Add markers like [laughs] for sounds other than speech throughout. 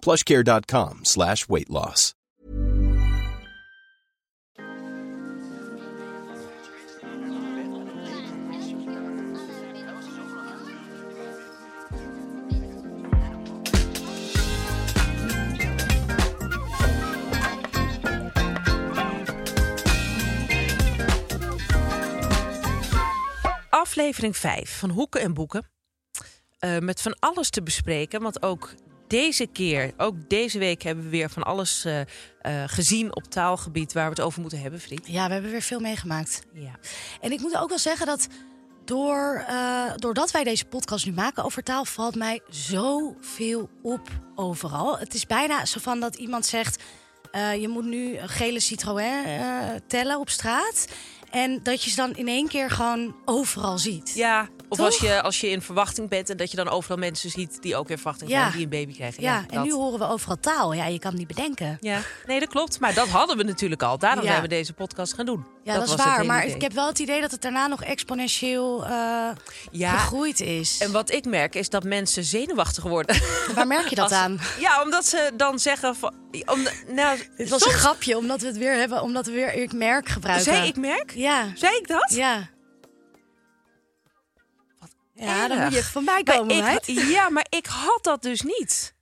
plushcare.com slash weight loss. Aflevering 5 van Hoeken en Boeken. Eh, met van alles te bespreken. Want ook deze keer, ook deze week hebben we weer van alles eh, eh, gezien op taalgebied waar we het over moeten hebben, Friet. Ja, we hebben weer veel meegemaakt. Ja. En ik moet ook wel zeggen dat door, eh, doordat wij deze podcast nu maken over taal, valt mij zoveel op overal. Het is bijna zo van dat iemand zegt: je moet nu gele Citroën tellen op straat. En dat je ze dan in één keer gewoon overal ziet. Ja, of Toch? als je, als je in verwachting bent en dat je dan overal mensen ziet die ook in verwachting Ja. zijn, die een baby krijgen. Ja, en dat. nu horen we overal taal. Ja, je kan het niet bedenken. Ja, nee, dat klopt. Maar dat hadden we natuurlijk al. Daarom Ja. zijn we deze podcast gaan doen. Ja, dat, is was het waar. Maar idee. ik heb wel het idee dat het daarna nog exponentieel Ja. gegroeid is. En wat ik merk is dat mensen zenuwachtig worden. [laughs] Waar merk je dat Als- aan? Ja, omdat ze dan zeggen van... Om, nou, Dit was soms- een grapje, omdat we het weer hebben, omdat we weer ik merk gebruiken. Zei ik merk? Ja. Zei ik dat? Ja. Ja, dan moet je van mij Maar komen, ik. [laughs] Ja, maar ik had dat dus niet.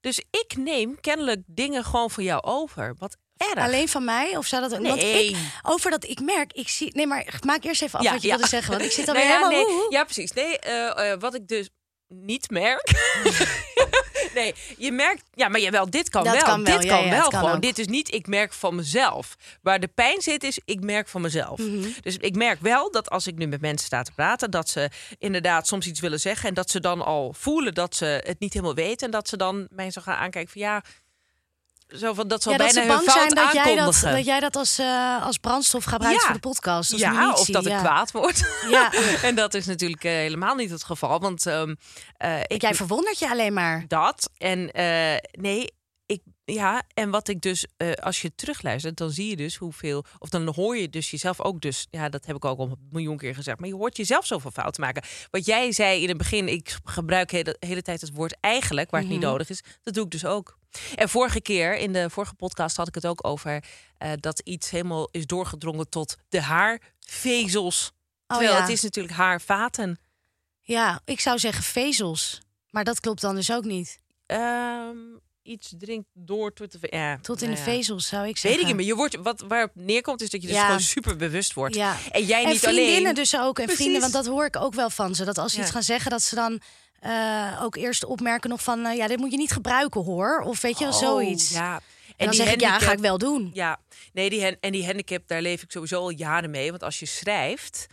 Dus ik neem kennelijk dingen gewoon voor jou over. Wat erg. Alleen van mij? Of zou dat ook? Want Nee. ik, over dat ik merk, ik zie. Nee, maar maak eerst even af Ja, wat je ja. wilde zeggen. Want ik zit Nou [laughs] alweer ja, helemaal. nee. Ja, precies. Nee, eh, eh, wat ik dus niet merk. [laughs] nee, je merkt. Ja, maar jawel, dit kan Dat wel. kan wel, Dit ja, kan ja, wel kan gewoon. ook. Dit is niet ik merk van mezelf. Waar de pijn zit, is ik merk van mezelf. Mhm. Dus ik merk wel dat als ik nu met mensen sta te praten, dat ze inderdaad soms iets willen zeggen. En dat ze dan al voelen dat ze het niet helemaal weten. En dat ze dan mij zo gaan aankijken van ja. Zo van, dat ze al Ja, dat bijna ze bang zijn dat jij dat, dat jij dat als, eh, als brandstof gebruikt Ja. voor de podcast. Als ja, of dat ik ja. kwaad word. Ja. [laughs] en dat is natuurlijk eh, helemaal niet het geval. Want ehm, eh, ik Jij verwondert je alleen maar. dat. En nee, ik, ja, en wat ik dus, als je terugluistert, dan zie je dus hoeveel, of dan hoor je dus jezelf ook dus, ja, dat heb ik ook al een miljoen keer gezegd, maar je hoort jezelf zoveel fouten maken. Wat jij zei in het begin, ik gebruik de hele tijd het woord eigenlijk, waar het niet nodig is, dat doe ik dus ook. En vorige keer, in de vorige podcast, had ik het ook over eh, dat iets helemaal is doorgedrongen tot de haarvezels. Terwijl ja. het is natuurlijk haarvaten. Ja, ik zou zeggen vezels. Maar dat klopt dan dus ook niet. Ehm, iets drinkt door tot de, ja, Tot in nou de vezels zou ik Weet zeggen. ik niet, maar je wordt, wat, waarop neerkomt is dat je dus gewoon super bewust wordt. En jij En niet vriendinnen alleen. dus ook. En Precies. vrienden, want dat hoor ik ook wel van ze. Dat als ze iets gaan zeggen, dat ze dan eh, ook eerst opmerken nog van... eh, ja, dit moet je niet gebruiken hoor. Of weet je wel, Oh, zoiets. Ja. En, En, dan die zeg ik, ja, ga ik wel doen. Ja, nee, die en die handicap, daar leef ik sowieso al jaren mee. Want als je schrijft,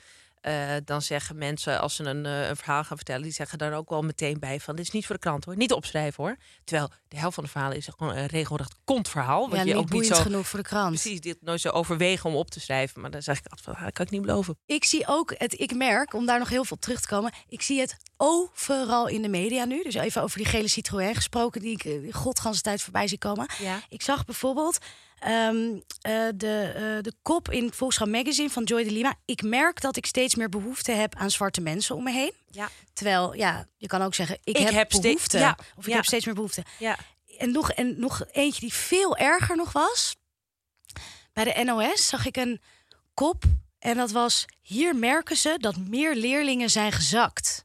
eh, dan zeggen mensen, als ze een, eh, een verhaal gaan vertellen, die zeggen daar ook wel meteen bij van, dit is niet voor de krant hoor, niet opschrijven hoor. Terwijl de helft van de verhalen is gewoon een regelrecht kontverhaal. Wat Ja, je ook niet boeiend zo genoeg voor de krant. precies dit nooit zo overwegen om op te schrijven. Maar dan zeg ik altijd van, ah, dat kan ik niet beloven. Ik zie ook, het, ik merk, om daar nog heel veel op terug te komen... ik zie het overal in de media nu. Dus even over die gele Citroën gesproken... die ik eh, godganse tijd voorbij zie komen. Ja. Ik zag bijvoorbeeld ehm, eh, de, eh, de kop in Volkskrant Magazine van Joy de Lima. Ik merk dat ik steeds meer behoefte heb aan zwarte mensen om me heen. Ja. Terwijl, ja, je kan ook zeggen, ik, Ik heb, heb behoefte. ja, Of ik heb steeds meer behoefte. Ja. En nog, en nog eentje die veel erger nog was. Bij de NOS zag ik een kop. En dat was, hier merken ze dat meer leerlingen zijn gezakt.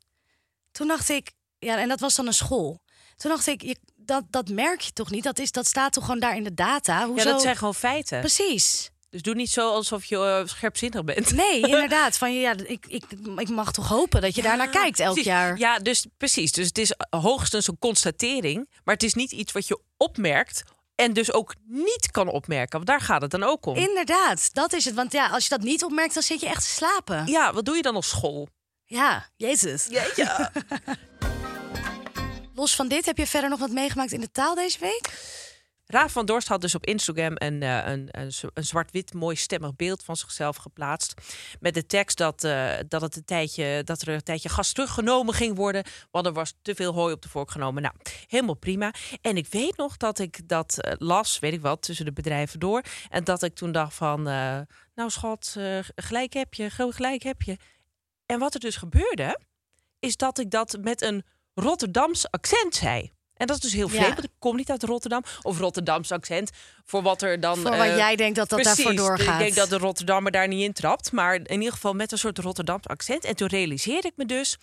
Toen dacht ik, ja, en dat was dan een school. Toen dacht ik, je, dat, dat merk je toch niet? Dat, is, dat staat toch gewoon daar in de data? Hoezo? Ja, dat zijn gewoon feiten. Precies. Dus doe niet zo alsof je eh, scherpzinnig bent. Nee, [laughs] inderdaad. Van, ja, ik, ik, ik mag toch hopen dat je daarnaar kijkt elk Precies. jaar. Ja, dus precies. Dus het is hoogstens een constatering, maar het is niet iets wat je opmerkt en dus ook niet kan opmerken. Want daar gaat het dan ook om. Inderdaad, dat is het. Want ja, als je dat niet opmerkt, dan zit je echt te slapen. Ja, wat doe je dan op school? Ja, jezus. Ja. [laughs] Los van dit, heb je verder nog wat meegemaakt in de taal deze week? Raaf van Dorst had dus op Instagram een, eh, een, een, een zwart-wit mooi stemmig beeld van zichzelf geplaatst. Met de tekst dat, eh, dat, het een tijdje, dat er een tijdje gas teruggenomen ging worden. Want er was te veel hooi op de vork genomen. Nou, helemaal prima. En ik weet nog dat ik dat eh, las, weet ik wat, tussen de bedrijven door. En dat ik toen dacht van, nou schat, gelijk heb je, gelijk heb je. En wat er dus gebeurde, is dat ik dat met een Rotterdams accent zei. En dat is dus heel Ja. vreemd, want ik kom niet uit Rotterdam. Of Rotterdams accent, voor wat er dan... Voor wat eh, jij denkt dat dat precies, daarvoor doorgaat. Ik denk dat de Rotterdammer daar niet in trapt. Maar in ieder geval met een soort Rotterdams accent. En toen realiseerde ik me dus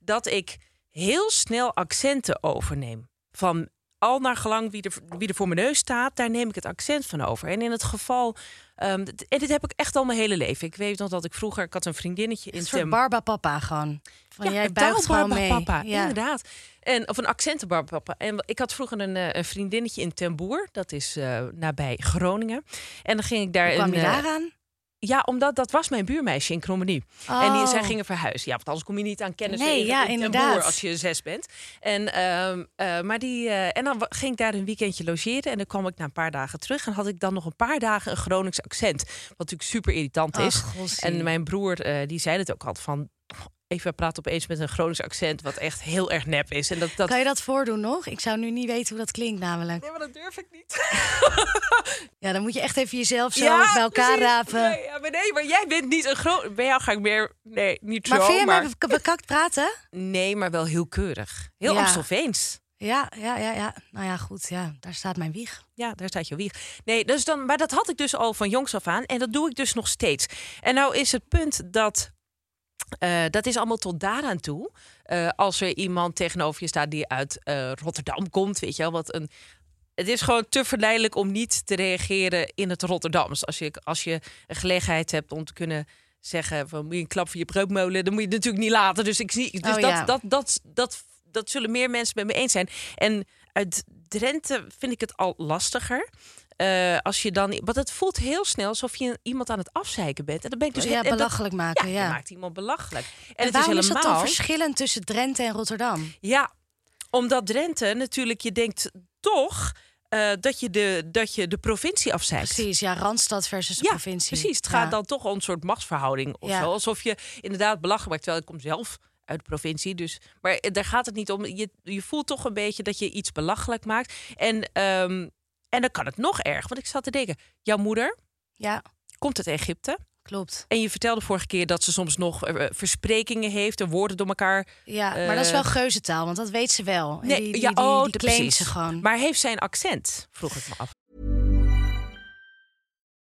dat ik heel snel accenten overneem. Van al naar gelang wie er, wie er voor mijn neus staat, daar neem ik het accent van over. En in het geval... ehm, en dit heb ik echt al mijn hele leven. Ik weet nog dat ik vroeger... Ik had een vriendinnetje in Een soort Barba Papa gewoon. Van, jij buigt gewoon mee. Ja. Inderdaad. En, of een accentenbarbapapa. En ik had vroeger een, eh, een vriendinnetje in Ten Boer. Dat is eh, nabij Groningen. En dan ging ik daar... Hoe kwam je een, eh, daaraan? Ja, omdat dat was mijn buurmeisje in Krommenie. En die, Oh. zij gingen verhuizen. Ja, want anders kom je niet aan kennis Nee, in- ja, inderdaad. Boer als je zes bent. En, ehm, eh, maar die, eh, en dan ging ik daar een weekendje logeren. En dan kwam ik na een paar dagen terug. En had ik dan nog een paar dagen een Gronings accent. Wat natuurlijk super irritant is. Ach, en mijn broer, eh, die zei het ook altijd van... Eva praat opeens met een Gronings accent, wat echt heel erg nep is. En dat, dat... Kan je dat voordoen nog? Ik zou nu niet weten hoe dat klinkt namelijk. Nee, maar dat durf ik niet. [laughs] Ja, dan moet je echt even jezelf zo bij elkaar precies. rapen. Nee, ja, maar nee, maar jij bent niet een groot. Bij jou ga ik meer. Nee, niet maar zo. vind je maar... bekakt praten? Nee, maar wel heel keurig. Heel Ja. Amstelveens. Ja, ja, ja, ja. Nou ja, goed. Ja, daar staat mijn wieg. Ja, daar staat je wieg. Nee, dus dan, maar dat had ik dus al van jongs af aan. En dat doe ik dus nog steeds. En nou is het punt dat. Eh, dat is allemaal tot daaraan toe. Eh, als er iemand tegenover je staat die uit eh, Rotterdam komt, weet je wel, wat een. Het is gewoon te verleidelijk om niet te reageren in het Rotterdams. Als je, als je een gelegenheid hebt om te kunnen zeggen van moet je een klap voor je broodmolen, dan moet je het natuurlijk niet laten. Dus ik zie, dus Oh, dat, ja. dat, dat, dat, dat zullen meer mensen met me eens zijn. En uit Drenthe vind ik het al lastiger. Eh, als je dan, want het voelt heel snel alsof je iemand aan het afzeiken bent. En dan ben ik dus ja, en dat- belachelijk maken. ja, maakt iemand belachelijk. En, En het waarom is is, helemaal. dat dan verschillend tussen Drenthe en Rotterdam? Ja, omdat Drenthe natuurlijk, je denkt toch eh, dat, je de, dat je de provincie afzeikt. Precies, ja, Randstad versus de Ja, provincie. precies. Het Ja. gaat dan toch om een soort machtsverhouding of Ja. zo. Alsof je inderdaad belachelijk maakt. Terwijl ik kom zelf uit de provincie. Dus, maar daar gaat het niet om. Je, je voelt toch een beetje dat je iets belachelijk maakt. En, ehm, en dan kan het nog erg. Want ik zat te denken, jouw moeder Ja, komt uit Egypte. klopt. En je vertelde vorige keer dat ze soms nog eh, versprekingen heeft en woorden door elkaar. Ja, maar dat is Eh, wel geuzentaal, want dat weet ze wel. En Nee, die, die, ja, oh, die ze gewoon. Maar heeft zij een accent? Vroeg ik me af.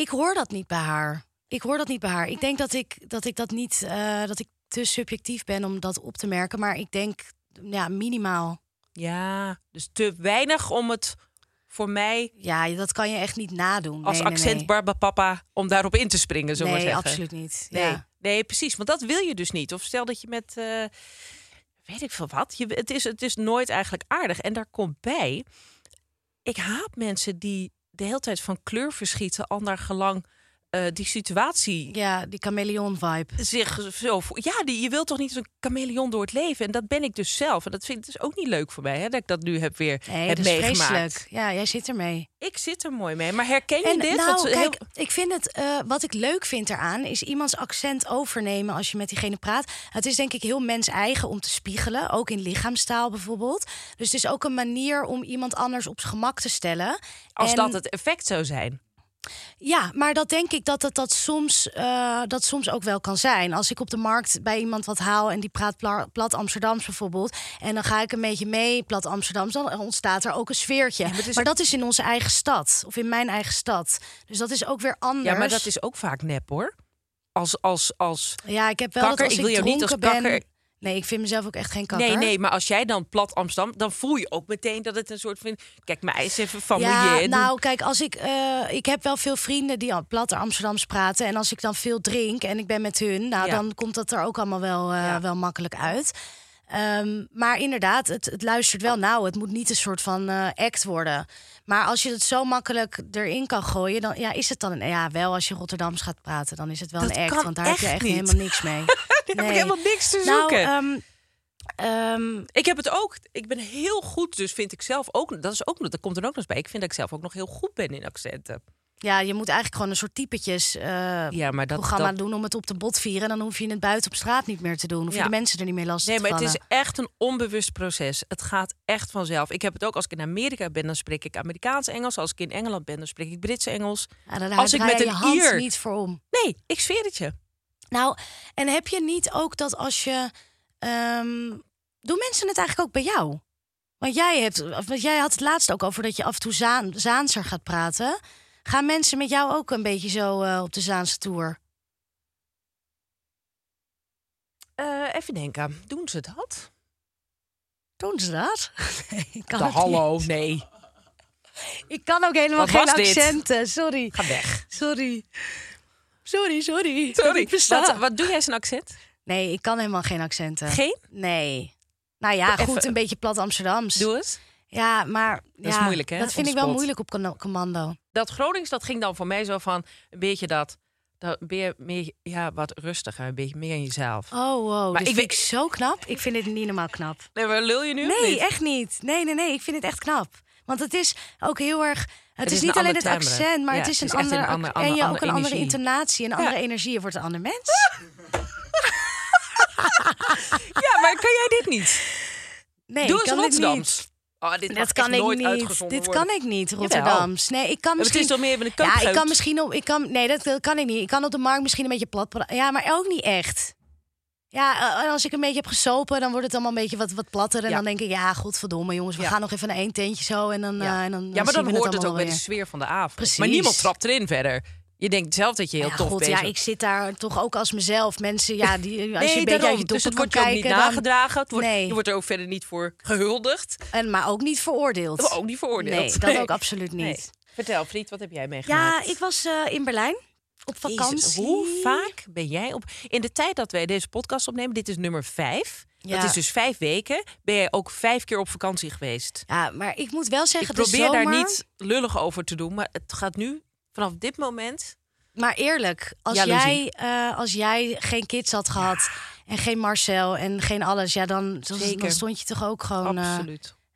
Ik hoor dat niet bij haar. Ik hoor dat niet bij haar. Ik denk dat ik dat, ik dat niet, eh, dat ik te subjectief ben om dat op te merken. Maar ik denk, ja, minimaal. Ja, dus te weinig om het voor mij Ja, dat kan je echt niet nadoen. als Nee, nee, accent nee. Barbapapa om daarop in te springen, we Nee, maar zeggen. absoluut niet. Nee, Ja. nee, precies. Want dat wil je dus niet. Of stel dat je met, eh, weet ik veel wat, je, het, is, het is nooit eigenlijk aardig. En daar komt bij, ik haat mensen die de hele tijd van kleur verschieten, al naar gelang eh, die situatie Ja, die chameleon-vibe. zich zo... Ja, die, je wilt toch niet een chameleon door het leven? En dat ben ik dus zelf. En dat vind ik dus ook niet leuk voor mij, hè, dat ik dat nu heb weer Nee, heb dat is meegemaakt. vreselijk. Ja, jij zit ermee. Ik zit er mooi mee. Maar herken je En dit? nou, heel- kijk, ik vind het, eh, wat ik leuk vind eraan, is iemands accent overnemen als je met diegene praat. Het is denk ik heel mens-eigen om te spiegelen, ook in lichaamstaal bijvoorbeeld. Dus het is ook een manier om iemand anders op zijn gemak te stellen. als En- dat het effect zou zijn. Ja, maar dat denk ik dat het dat soms, eh, dat soms ook wel kan zijn. Als ik op de markt bij iemand wat haal en die praat pla- plat Amsterdams bijvoorbeeld... en dan ga ik een beetje mee plat Amsterdams... dan ontstaat er ook een sfeertje. maar dat is in onze eigen stad, of in mijn eigen stad. Dus dat is ook weer anders. Ja, maar dat is ook vaak nep, hoor. Als, als, als... Ja, ik heb wel Kakker, dat als ik ik, wil jou niet als ben... Nee, ik vind mezelf ook echt geen kakker. Nee, nee, maar als jij dan plat Amsterdam... dan voel je ook meteen dat het een soort van... Kijk, mij is even van Ja, nou, kijk, als ik, eh, ik heb wel veel vrienden die al plat Amsterdams praten. En als ik dan veel drink en ik ben met hun, nou, Ja. dan komt dat er ook allemaal wel, eh, Ja. wel makkelijk uit. Ehm, maar inderdaad, het, het luistert wel nauw. Het moet niet een soort van eh, act worden. Maar als je het zo makkelijk erin kan gooien, dan ja, is het dan een, ja, wel als je Rotterdams gaat praten, dan is het wel Dat een act. Want daar heb je echt echt niet. helemaal niks mee. [laughs] Heb ik helemaal niks te Nou, zoeken. ehm, Ik heb het ook. Ik ben heel goed, dus vind ik zelf ook. Dat is ook. Dat komt er ook nog eens bij. Ik vind dat ik zelf ook nog heel goed ben in accenten. ja, je moet eigenlijk gewoon een soort typetjes eh, Ja, maar dat. programma dat doen om het op de bot vieren. Dan hoef je het buiten op straat niet meer te doen. Hoef Ja. je de mensen er niet meer last nee, te maar het is echt een onbewust proces. Het gaat echt vanzelf. Ik heb het ook als ik in Amerika ben, dan spreek ik Amerikaans Engels. Als ik in Engeland ben, dan spreek ik Brits Engels. Ja, als ik met je een je hand Ier- niet voor om. Nee, ik zweer het je. Nou, en heb je niet ook dat als je... ehm, doen mensen het eigenlijk ook bij jou? Want jij, hebt, want jij had het laatst ook over dat je af en toe Zaan, Zaanser gaat praten. Gaan mensen met jou ook een beetje zo eh, op de Zaanse tour? Eh, even denken. Doen ze dat? Doen ze dat? [laughs] Nee, ik kan De hallo, niet. nee. Ik kan ook helemaal Wat geen accenten. Sorry. Ga weg. Sorry. Sorry, sorry. Sorry. Wat, wat doe jij zijn accent? Nee, ik kan helemaal geen accenten. Geen? Nee. Nou ja, Even- goed, een beetje plat Amsterdams. Doe eens. Ja, maar is ja, moeilijk, hè, Dat vind ik wel moeilijk op commando. Dat Gronings, dat ging dan voor mij zo van een beetje dat. dat ben je meer, ja, wat rustiger, een beetje meer in jezelf. Oh, wow. Maar dit ik vind weet- ik zo knap. Ik vind het niet normaal knap. Nee, maar lul je nu? Nee, niet? echt niet. Nee, nee, nee. Ik vind het echt knap. Want het is ook heel erg. Het, is niet alleen het accent, maar het is een ander. en je ook een andere intonatie, een andere energie. Je wordt een ander mens. [laughs] Ja, maar kan jij dit niet? Nee, Doe ik eens kan dit Rotterdams. Oh, dit Dat kan ik nooit niet. Dit kan ik niet, Rotterdams. Nee, ik kan Maar het misschien. is toch meer een Ja, ik kan misschien op. Ik kan, nee, dat, dat kan ik niet. Ik kan op de markt misschien een beetje plat. Ja, maar ook niet echt. Ja, eh, en als ik een beetje heb gesopen, dan wordt het allemaal een beetje wat, wat platter. En Ja. dan denk ik, ja, godverdomme jongens, we Ja. gaan nog even naar één tentje zo. En dan, Ja. eh, en dan, ja, maar dan hoort het ook bij de weer. sfeer van de avond. Precies. Maar niemand trapt erin verder. Je denkt zelf dat je heel ja, tof bezig ja, ik zit daar toch ook als mezelf. Mensen, ja, die, als je een beetje uit je dus het wordt je ook niet dan- nagedragen. Het wordt, Nee. Je wordt er ook verder niet voor gehuldigd. en, maar ook niet veroordeeld. Maar ook niet veroordeeld. Nee, dat ook absoluut niet. Nee. Vertel, Friet, wat heb jij meegemaakt? Ja, ik was eh, in Berlijn op Jezus, vakantie. hoe vaak ben jij op... In de tijd dat wij deze podcast opnemen, dit is nummer vijf. Ja. Dat is dus vijf weken. Ben jij ook vijf keer op vakantie geweest? Ja, maar ik moet wel Ik zeggen, de probeer daar niet lullig over te doen, maar het gaat nu, vanaf dit moment... Maar eerlijk, als Jaloezie. jij, eh, als jij geen kids had gehad en geen Marcel en geen alles, ja, dan, dan Zeker. stond je toch ook gewoon eh,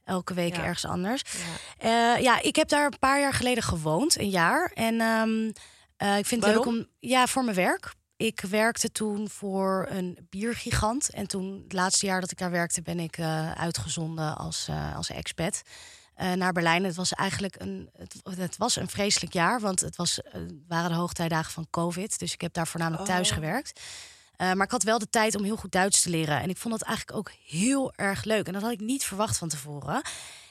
elke week Ja. ergens anders. Ja. ja, ik heb daar een paar jaar geleden gewoond, een jaar. En ehm, eh, ik vind het leuk om, ja, voor mijn werk. Ik werkte toen voor een biergigant. En toen, het laatste jaar dat ik daar werkte, ben ik eh, uitgezonden als, eh, als expat. naar Berlijn. Het was eigenlijk een, het, het was een vreselijk jaar, want het was, waren de hoogtijdagen van COVID. Dus ik heb daar voornamelijk thuis Oh. gewerkt. Eh, maar ik had wel de tijd om heel goed Duits te leren. En ik vond dat eigenlijk ook heel erg leuk. En dat had ik niet verwacht van tevoren.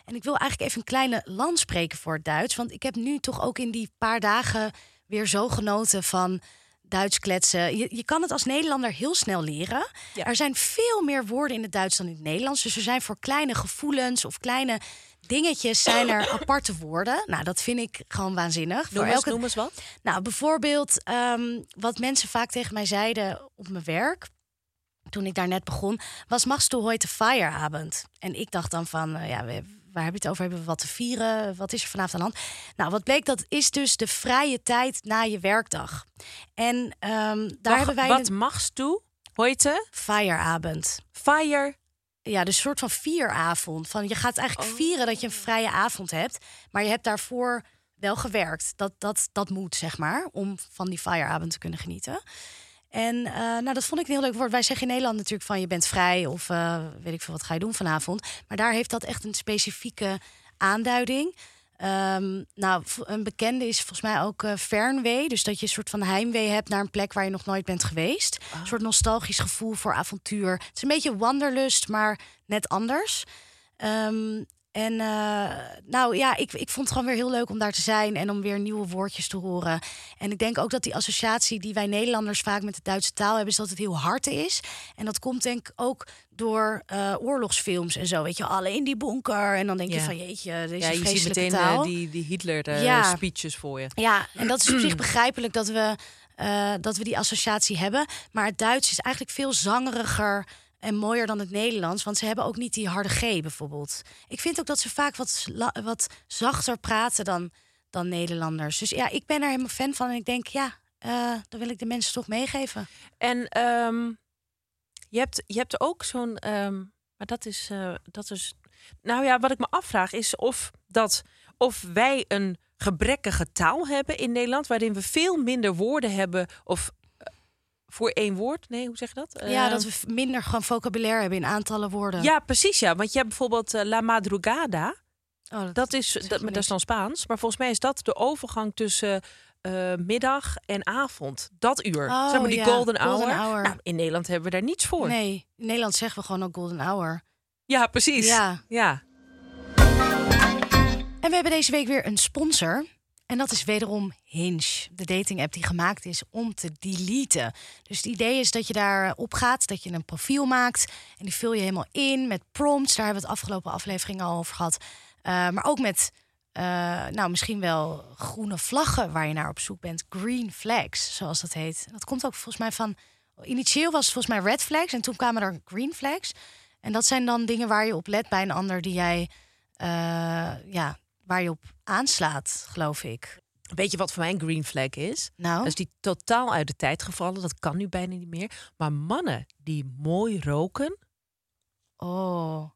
En ik wil eigenlijk even een kleine land spreken voor het Duits. Want ik heb nu toch ook in die paar dagen weer zo genoten van Duits kletsen. Je, je kan het als Nederlander heel snel leren. Ja. Er zijn veel meer woorden in het Duits dan in het Nederlands. Dus er zijn voor kleine gevoelens of kleine dingetjes zijn er [coughs] aparte woorden. Nou, dat vind ik gewoon waanzinnig. Noem voor eens, elke noem eens wat. nou, bijvoorbeeld ehm, wat mensen vaak tegen mij zeiden op mijn werk. Toen ik daar net begon, was machst du heute Feierabend? En ik dacht dan van, eh, ja, we- waar heb je het over? Hebben we wat te vieren? Wat is er vanavond aan de hand? Nou, wat bleek, dat is dus de vrije tijd na je werkdag. En ehm, daar Wacht, hebben wij Wat een magst du heute? fireavond. Fire. Ja, dus een soort van vieravond. Van, je gaat eigenlijk Oh. vieren dat je een vrije avond hebt. Maar je hebt daarvoor wel gewerkt. Dat, dat, dat moet, zeg maar, om van die fireavond te kunnen genieten. En eh, nou, dat vond ik een heel leuk woord. Wij zeggen in Nederland natuurlijk van je bent vrij of eh, weet ik veel wat ga je doen vanavond. Maar daar heeft dat echt een specifieke aanduiding. Ehm, nou, een bekende is volgens mij ook eh fernwee. Dus dat je een soort van heimwee hebt naar een plek waar je nog nooit bent geweest. Een soort nostalgisch gevoel voor avontuur. Het is een beetje wanderlust, maar net anders. Ehm, en eh, nou ja, ik, ik vond het gewoon weer heel leuk om daar te zijn en om weer nieuwe woordjes te horen. En ik denk ook dat die associatie die wij Nederlanders vaak met de Duitse taal hebben, is dat het heel hard is. En dat komt denk ik ook door eh, oorlogsfilms en zo. Weet je, alle in die bunker. En dan denk je van jeetje, deze Ja, je ziet meteen taal. eh, die, die Hitler eh, Ja. speeches voor je. Ja, en dat is op zich begrijpelijk dat we, dat we die associatie hebben. Maar het Duits is eigenlijk veel zangeriger en mooier dan het Nederlands. Want ze hebben ook niet die harde G bijvoorbeeld. Ik vind ook dat ze vaak wat, wat zachter praten dan, dan Nederlanders. Dus ja, ik ben er helemaal fan van. En ik denk, ja, eh dan wil ik de mensen toch meegeven. En ehm, je, hebt, je hebt ook zo'n. ehm, maar dat is, eh, dat is. Nou ja, wat ik me afvraag is of, dat, of wij een gebrekkige taal hebben in Nederland. waarin we veel minder woorden hebben. Of voor één woord. Nee, hoe zeg je dat? ja, dat we f- minder gewoon vocabulaire hebben in aantallen woorden. Ja, precies. Ja. Want je hebt bijvoorbeeld eh, La Madrugada. Oh, dat, Dat is, dat, dat is dan Spaans. Maar volgens mij is dat de overgang tussen eh, middag en avond. Dat uur. Oh, zeg maar die ja, golden, golden hour. hour. Nou, in Nederland hebben we daar niets voor. Nee, in Nederland zeggen we gewoon ook golden hour. Ja, precies. Ja. ja. En we hebben deze week weer een sponsor. En dat is wederom Hinge, de dating app die gemaakt is om te deleten. Dus het idee is dat je daar op gaat, dat je een profiel maakt. En die vul je helemaal in met prompts. Daar hebben we het afgelopen afleveringen al over gehad. Uh, maar ook met, uh, nou misschien wel groene vlaggen waar je naar op zoek bent. Green flags, zoals dat heet. Dat komt ook volgens mij van... Initieel was het volgens mij red flags en toen kwamen er green flags. En dat zijn dan dingen waar je op let bij een ander die jij... Uh, ja, waar je op aanslaat, geloof ik. Weet je wat voor mij een green flag is? Nou? Dat is die totaal uit de tijd gevallen. Dat kan nu bijna niet meer. Maar mannen die mooi roken. Oh.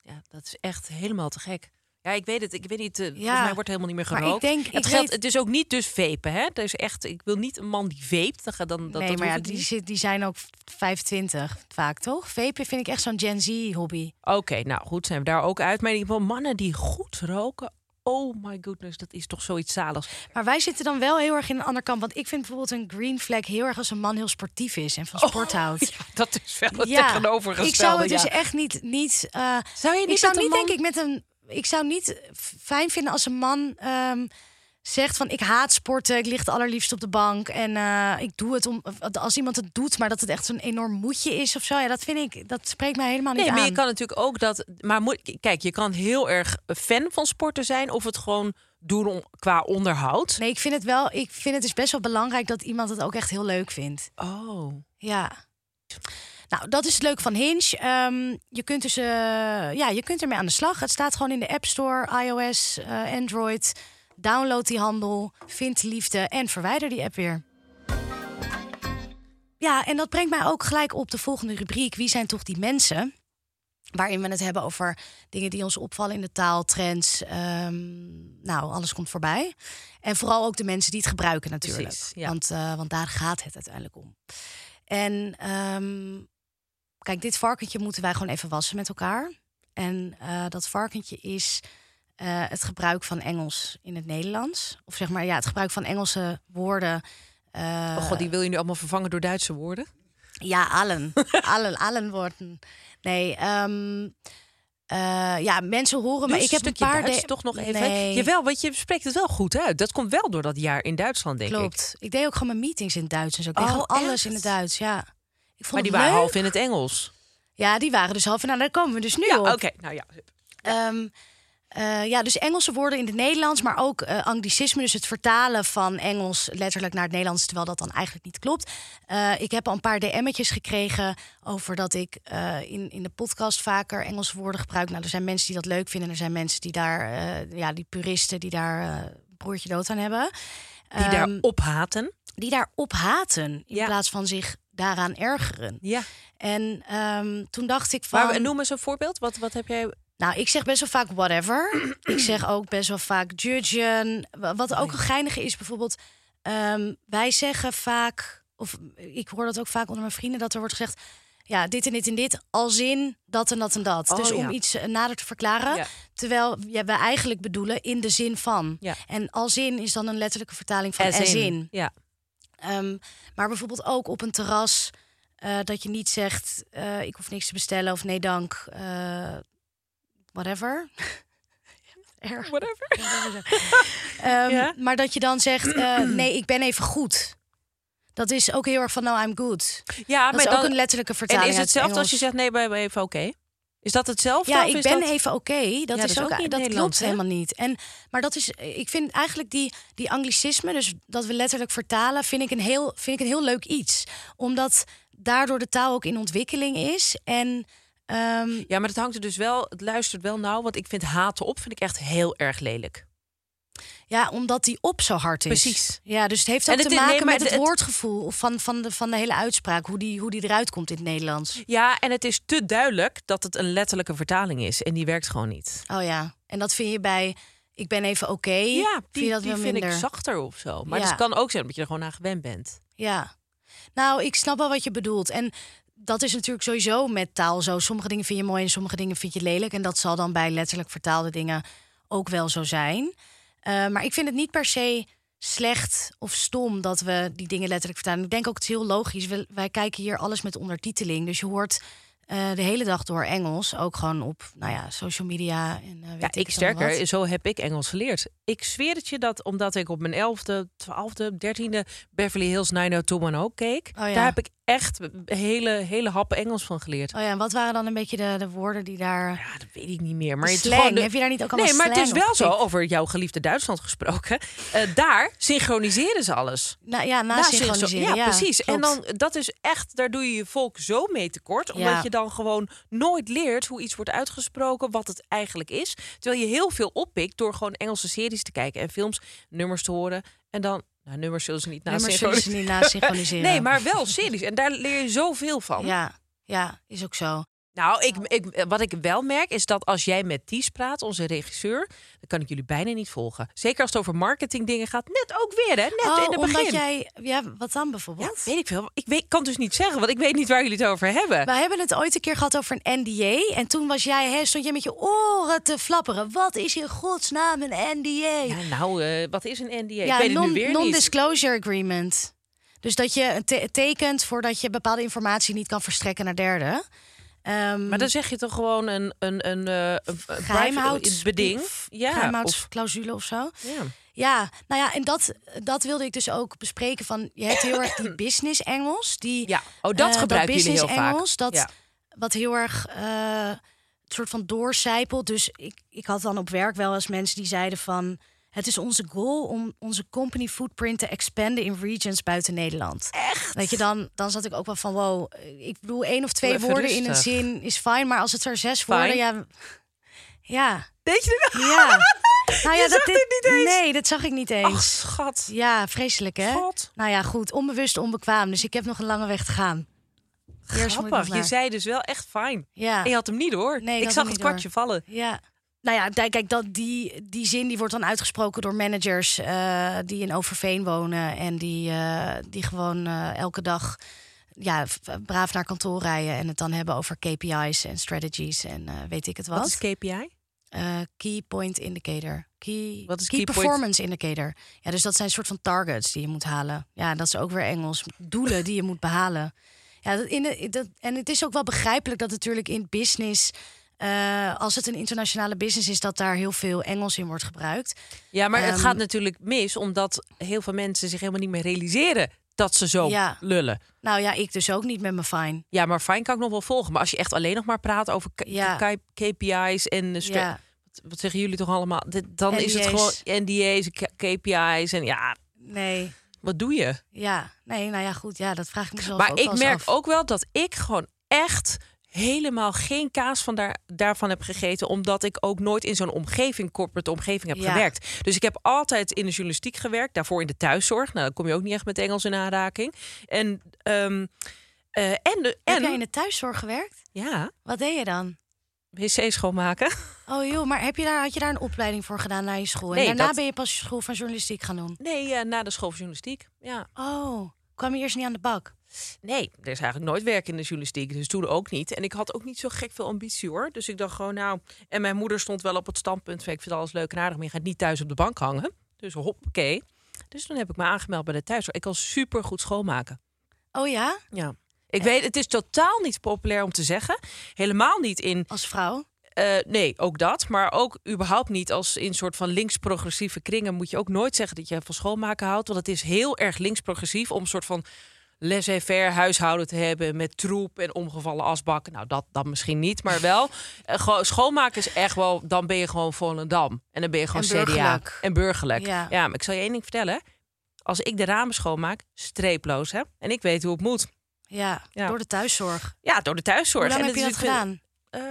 Ja, dat is echt helemaal te gek. Ja, ik weet het. Ik weet niet. Uh, ja, volgens mij wordt helemaal niet meer gerookt. Maar ik denk, het geldt. weet... Het is ook niet dus vapen, hè? Dus echt, ik wil niet een man die veept. Dan, dan, dat, nee, dat maar ja, die, zit, die zijn ook 25 vaak, toch? Vapen vind ik echt zo'n Gen Z hobby. Oké, okay, nou goed, zijn we daar ook uit. Maar in ieder geval mannen die goed roken. Oh my goodness, dat is toch zoiets zaligs. Maar wij zitten dan wel heel erg in een ander kant. Want ik vind bijvoorbeeld een green flag heel erg als een man heel sportief is en van sport oh, houdt. Ja, dat is wel het ja, tegenovergestelde. Ik zou het ja. dus echt niet. niet uh, zou je niet ik zou niet, niet man... denk ik met een. Ik zou niet fijn vinden als een man um, zegt van ik haat sporten, ik lig het allerliefst op de bank en uh, ik doe het om als iemand het doet, maar dat het echt zo'n enorm moedje is of zo. Ja, dat vind ik, dat spreekt mij helemaal niet nee, aan. maar je kan natuurlijk ook dat. Maar moet, kijk, je kan heel erg fan van sporten zijn of het gewoon doen om, qua onderhoud. Nee, ik vind het wel. Ik vind het dus best wel belangrijk dat iemand het ook echt heel leuk vindt. Oh, ja. Nou, dat is het leuke van Hinge. Um, je kunt dus, uh, ja, je kunt ermee aan de slag. Het staat gewoon in de App Store, iOS, uh, Android. Download die handel, vind liefde en verwijder die app weer. Ja, en dat brengt mij ook gelijk op de volgende rubriek. Wie zijn toch die mensen? Waarin we het hebben over dingen die ons opvallen in de taal, trends. Um, nou, alles komt voorbij. En vooral ook de mensen die het gebruiken natuurlijk. Precies, ja. want, uh, want daar gaat het uiteindelijk om. En um, kijk, dit varkentje moeten wij gewoon even wassen met elkaar. En uh, dat varkentje is uh, het gebruik van Engels in het Nederlands. Of zeg maar, ja, het gebruik van Engelse woorden. oh god, die wil je nu allemaal vervangen door Duitse woorden? Ja, allen. [laughs] allen, allen woorden. Nee, um, uh, ja, mensen horen dus. Ik heb een paar Duits toch nog even. Nee. Jawel, want je spreekt het wel goed uit. Dat komt wel door dat jaar in Duitsland, denk Klopt. ik. Ik deed ook gewoon mijn meetings in het Duits en zo. Ik deed oh, gewoon alles echt? in het Duits. Ja. Ik vond maar die waren leuk. half in het Engels. Ja, die waren dus half. Nou, daar komen we dus nu ja, op. oké. Okay. Nou ja. Um, eh, ja, dus Engelse woorden in het Nederlands, maar ook eh anglicisme. Dus het vertalen van Engels letterlijk naar het Nederlands, terwijl dat dan eigenlijk niet klopt. Eh, ik heb al een paar DM'tjes gekregen over dat ik in, in de podcast vaker Engelse woorden gebruik. Nou, er zijn mensen die dat leuk vinden. Er zijn mensen die daar, ja, die puristen die daar broertje dood aan hebben. Die daar Ehm, ophaten. die daar op haten in Ja. plaats van zich daaraan ergeren. Ja. En ehm, toen dacht ik van. Maar noem eens een voorbeeld. Wat, wat heb jij... Nou, ik zeg best wel vaak whatever. [clears throat] ik zeg ook best wel vaak judgen. Wa- Wat ook een geinige is, bijvoorbeeld... ehm, wij zeggen vaak, of ik hoor dat ook vaak onder mijn vrienden... dat er wordt gezegd, ja, dit en dit en dit... als in dat en dat en dat. Oh, dus om ja. iets eh, nader te verklaren... Ja. terwijl ja, we eigenlijk bedoelen in de zin van. Ja. En als in is dan een letterlijke vertaling van As as, in. in. Ja. Ehm, maar bijvoorbeeld ook op een terras... eh, dat je niet zegt, eh, ik hoef niks te bestellen of nee dank, whatever. [laughs] Erg. Whatever. [laughs] Ehm, Ja? Maar dat je dan zegt, eh, [clears throat] nee, ik ben even goed. Dat is ook heel erg van, no, I'm good. Ja, Dat is maar ook dan... een letterlijke En vertaling is het uit hetzelfde als je zegt, nee, ben even oké? Is dat hetzelfde? Ja, ik is ben dat... even oké. Dat dat is is ook, ook niet dat klopt hè? helemaal niet. En maar dat is, ik vind eigenlijk die die anglicisme, dus dat we letterlijk vertalen, vind ik een heel vind ik een heel leuk iets, omdat daardoor de taal ook in ontwikkeling is en ehm, Ja, maar het hangt er dus wel, het luistert wel nauw. Want ik vind haten op, vind ik echt heel erg lelijk. ja, omdat die op zo hard is. Precies. Ja, dus het heeft ook het te nee, maken met het, het- woordgevoel van, van, de, van de hele uitspraak, hoe die, hoe die eruit komt in het Nederlands. Ja, en het is te duidelijk dat het een letterlijke vertaling is. En die werkt gewoon niet. Oh ja, en dat vind je bij ik ben even oké. Ja, vind die, je dat die vind ik zachter of zo. Maar Ja. dus het kan ook zijn dat je er gewoon aan gewend bent. Ja. Nou, ik snap wel wat je bedoelt. En dat is natuurlijk sowieso met taal zo. Sommige dingen vind je mooi en sommige dingen vind je lelijk. En dat zal dan bij letterlijk vertaalde dingen ook wel zo zijn. Eh, maar ik vind het niet per se slecht of stom dat we die dingen letterlijk vertalen. Ik denk ook het is heel logisch. We- wij kijken hier alles met ondertiteling. Dus je hoort eh, de hele dag door Engels. Ook gewoon op nou ja, social media. En, eh, weet Ja, ik sterker, wat. zo heb ik Engels geleerd. Ik zweer het je dat omdat ik op mijn 11e, 12e, 13e Beverly Hills 90210 keek. Oh ja. Daar heb ik echt hele, hele happen Engels van geleerd. Oh ja, en wat waren dan een beetje de, de woorden die daar... Ja, dat weet ik niet meer. Maar De het slang, gewoon de- heb je daar niet ook allemaal Nee, maar het is slang wel zo, over jouw geliefde Duitsland gesproken. eh, daar synchroniseren ze alles. Nou ja, na, Na synchro- synchroniseren. Ja, precies. En dan, dat is echt, daar doe je je volk zo mee tekort. Omdat Ja. je dan gewoon nooit leert hoe iets wordt uitgesproken, wat het eigenlijk is. Terwijl je heel veel oppikt door gewoon Engelse series te kijken en films, nummers te horen. En dan, nou, nummers zullen ze niet na Nummers niet synchroniseren. [laughs] Nee, maar wel series. En daar leer je zoveel van. Ja, ja, is ook zo. Nou, ik, ik, wat ik wel merk is dat als jij met Ties praat, onze regisseur, dan kan ik jullie bijna niet volgen. Zeker als het over marketing dingen gaat. Net ook weer, hè? Net oh, in het begin. omdat jij... Ja, wat dan Ja, bijvoorbeeld? weet ik veel. Ik weet, kan dus niet zeggen, want ik weet niet waar jullie het over hebben. We hebben het ooit een keer gehad over een NDA. En toen was jij, hè, stond je met je oren te flapperen. Wat is in godsnaam een NDA? Ja, nou, eh, wat is een NDA? Ja, ik weet het non- nu weer niet. non-disclosure agreement. Dus dat je een te- tekent voordat je bepaalde informatie niet kan verstrekken naar derden. Ehm, Maar dan zeg je toch gewoon een, een, een, eh, een, een geheimhouds- private beding? of Ja, of, geheimhoudsclausule of zo. ja. Ja, nou ja, en dat, dat wilde ik dus ook bespreken. Van, je hebt heel erg die [coughs] business Engels. Die, ja. Oh, dat eh, gebruiken jullie business heel vaak. Engels, dat Ja. wat heel erg eh soort van doorcijpelt. Dus ik, ik had dan op werk wel eens mensen die zeiden van... Het is onze goal om onze company footprint te expanden in regions buiten Nederland. Echt? Weet je, dan, dan zat ik ook wel van, wow, ik bedoel, één of twee woorden in een zin is fijn, maar als het er zes Fijn? worden, ja, ja, Deed je dat? ja. [laughs] Nou ja, Je dat zag dit niet eens? Nee, dat zag ik niet eens. Ach, schat. Ja, vreselijk hè? God. Nou ja, goed, onbewust onbekwaam. Dus ik heb nog een lange weg te gaan. Grappig. Je zei dus wel echt fijn. Ja, En je had hem niet hoor. Nee, ik zag het kwartje vallen. ja. Nou ja, kijk, dat, die, die zin die wordt dan uitgesproken door managers eh, die in Overveen wonen. En die, eh, die gewoon eh, elke dag ja, braaf naar kantoor rijden. En het dan hebben over KPI's en strategies en weet ik het wat. Wat is KPI? Key Point Indicator. Key, Wat is key, key point? Performance Indicator. Ja, dus dat zijn soort van targets die je moet halen. Ja, dat is ook weer Engels. Doelen die je moet behalen. Ja, dat in de, dat, en het is ook wel begrijpelijk dat natuurlijk in business... eh, als het een internationale business is, dat daar heel veel Engels in wordt gebruikt. Ja, maar het Ehm, gaat natuurlijk mis omdat heel veel mensen zich helemaal niet meer realiseren dat ze zo Ja. lullen. Nou ja, ik dus ook niet met mijn fine. Ja, maar fijn kan ik nog wel volgen. Maar als je echt alleen nog maar praat over Ja. KPI's en... Ja. wat zeggen jullie toch allemaal? Dan is het gewoon NDA's, KPI's en ja, Nee, wat doe je? ja. Nee, nou ja, goed. Ja, dat vraag ik mezelf Maar ook ik merk af. ook wel dat ik gewoon echt helemaal geen kaas van daar, daarvan heb gegeten. Omdat ik ook nooit in zo'n omgeving, corporate omgeving heb Ja. gewerkt. Dus ik heb altijd in de journalistiek gewerkt. Daarvoor in de thuiszorg. Nou, dan kom je ook niet echt met Engels in aanraking. En, ehm, eh, en, de, Heb en jij in de thuiszorg gewerkt? ja, Wat deed je dan? wc schoonmaken. [laughs] Oh joh, maar heb je daar, had je daar een opleiding voor gedaan na je school? En Nee, daarna dat- ben je pas je school van journalistiek gaan doen? Nee, na de school van journalistiek. Ja. Oh, kwam je eerst niet aan de bak? Nee, er is eigenlijk nooit werk in de journalistiek. Dus toen ook niet. En ik had ook niet zo gek veel ambitie hoor. Dus ik dacht gewoon, nou. En mijn moeder stond wel op het standpunt van: ik vind alles leuk en aardig, maar je gaat niet thuis op de bank hangen. Dus hoppakee. Dus toen heb ik me aangemeld bij de thuiszorg. Ik kan super goed schoonmaken. Oh ja, Ja. Ik weet, het is totaal niet populair om te zeggen. Helemaal niet in, als vrouw? eh, nee, ook dat. Maar ook überhaupt niet als in soort van links-progressieve kringen moet je ook nooit zeggen dat je van schoonmaken houdt. Want het is heel erg links-progressief om een soort van laissez-faire huishouden te hebben met troep en omgevallen asbakken. Nou, dat dan misschien niet, maar wel. [laughs] eh, schoonmaken is echt wel, dan ben je gewoon Volendam. En dan ben je gewoon En CDA. burgerlijk. En burgerlijk. Ja. Ja. maar ik zal je één ding vertellen. Als ik de ramen schoonmaak, streeploos, hè. En ik weet hoe het moet. Ja, Ja. door de thuiszorg. Ja, door de thuiszorg. Hoe lang En heb je dat gedaan? Eh,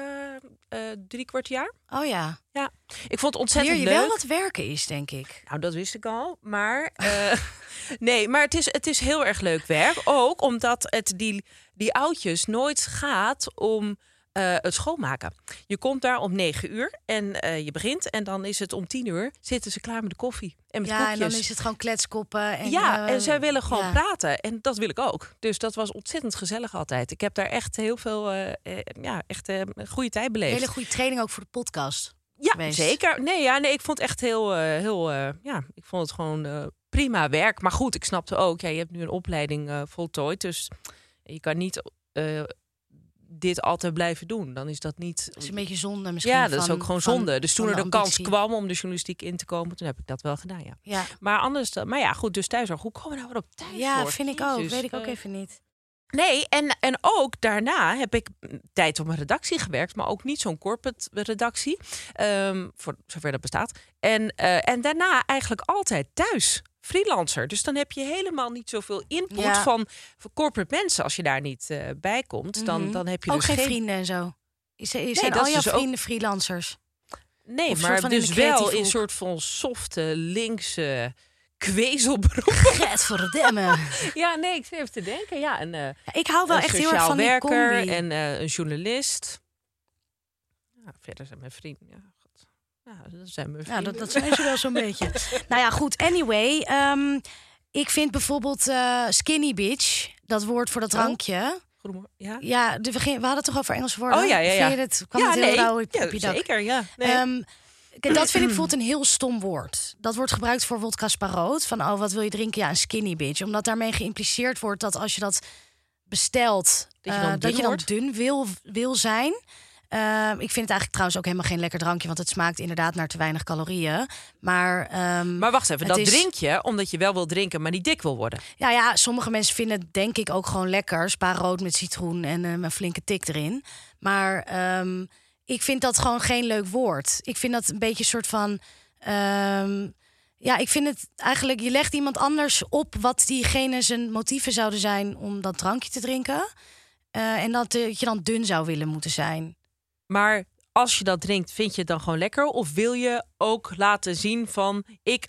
eh, drie kwart jaar. Oh ja. Ja. Ik vond het Leer ontzettend je leuk. wel wat werken is, denk ik. Nou, dat wist ik al. Maar eh, [laughs] nee, maar het is, het is heel erg leuk werk. Ook omdat het die, die oudjes nooit gaat om eh, het schoonmaken. Je komt daar om negen uur en eh, je begint. En dan is het om tien uur zitten ze klaar met de koffie. En met ja, koekjes. en dan is het gewoon kletskoppen. En, ja, eh, en zij willen gewoon ja. praten. En dat wil ik ook. Dus dat was ontzettend gezellig altijd. Ik heb daar echt heel veel, ja, echt een goede tijd beleefd. Hele goede training ook voor de podcast. Ja, geweest. zeker. Nee, ja, nee, ik vond het echt heel, heel ja, ik vond het gewoon prima werk. Maar goed, ik snapte ook, ja, je hebt nu een opleiding voltooid, dus je kan niet dit altijd blijven doen. Dan is dat niet. Dat is een beetje zonde misschien. ja, dat is ook gewoon van- zonde. Dus toen er de de kans kwam om de journalistiek in te komen, toen heb ik dat wel gedaan, ja. Ja. Maar anders, dan- maar ja, goed, dus thuiszorg. Hoe komen we nou weer op thuiszorg? ja, vind ik ook. Weet ik ook eh, even niet. Nee, en, en ook daarna heb ik tijd op een redactie gewerkt, maar ook niet zo'n corporate redactie, ehm, voor zover dat bestaat. En, eh, en daarna eigenlijk altijd thuis, freelancer. Dus dan heb je helemaal niet zoveel input Ja. van, van corporate mensen als je daar niet eh, bij komt. Dan, Mhm. dan heb je ook dus geen vrienden en zo. Is, zijn al jouw dus ook- vrienden freelancers? Nee, Of maar in dus wel in een soort van softe, linkse kwezelberoep. [laughs] Get verdamme. [laughs] ja, nee, ik zit even te denken. Ja, een, eh, ik hou wel echt heel erg van die werker combi. en eh, een journalist. Ja, verder zijn mijn vrienden. Ja. Ja, dat zijn mijn Ja, dat, dat zijn ze wel zo'n beetje. [laughs] Nou ja, goed. Anyway, ehm, ik vind bijvoorbeeld eh, skinny bitch, dat woord voor dat Oh. drankje. Goedemorgen. Ja. Ja, de, we, we hadden het toch over Engelse woorden? Oh ja, ja, ja. Vind je het, kwam ja, het heel nee. rauw op ja, je dak? zeker. Ja. Nee. Ehm, kijk, dat vind ik [clears throat] bijvoorbeeld een heel stom woord. Dat wordt gebruikt voor wodka sparoot. Van, oh, wat wil je drinken? Ja, een skinny bitch. Omdat daarmee geïmpliceerd wordt dat als je dat bestelt... Dat je eh, dan dat dun je dan dun wil, wil zijn. Ehm, ik vind het eigenlijk trouwens ook helemaal geen lekker drankje... want het smaakt inderdaad naar te weinig calorieën. Maar, ehm, maar wacht even, dat is- drink je omdat je wel wil drinken, maar niet dik wil worden. ja, ja, sommige mensen vinden het denk ik ook gewoon lekker. Spaarrood met citroen en eh, een flinke tik erin. Maar ehm, ik vind dat gewoon geen leuk woord. Ik vind dat een beetje een soort van... ja, ik vind het eigenlijk... Je legt iemand anders op wat diegene zijn motieven zouden zijn... om dat drankje te drinken. Eh, en dat eh, je dan dun zou willen moeten zijn. Maar als je dat drinkt, vind je het dan gewoon lekker? Of wil je ook laten zien van ik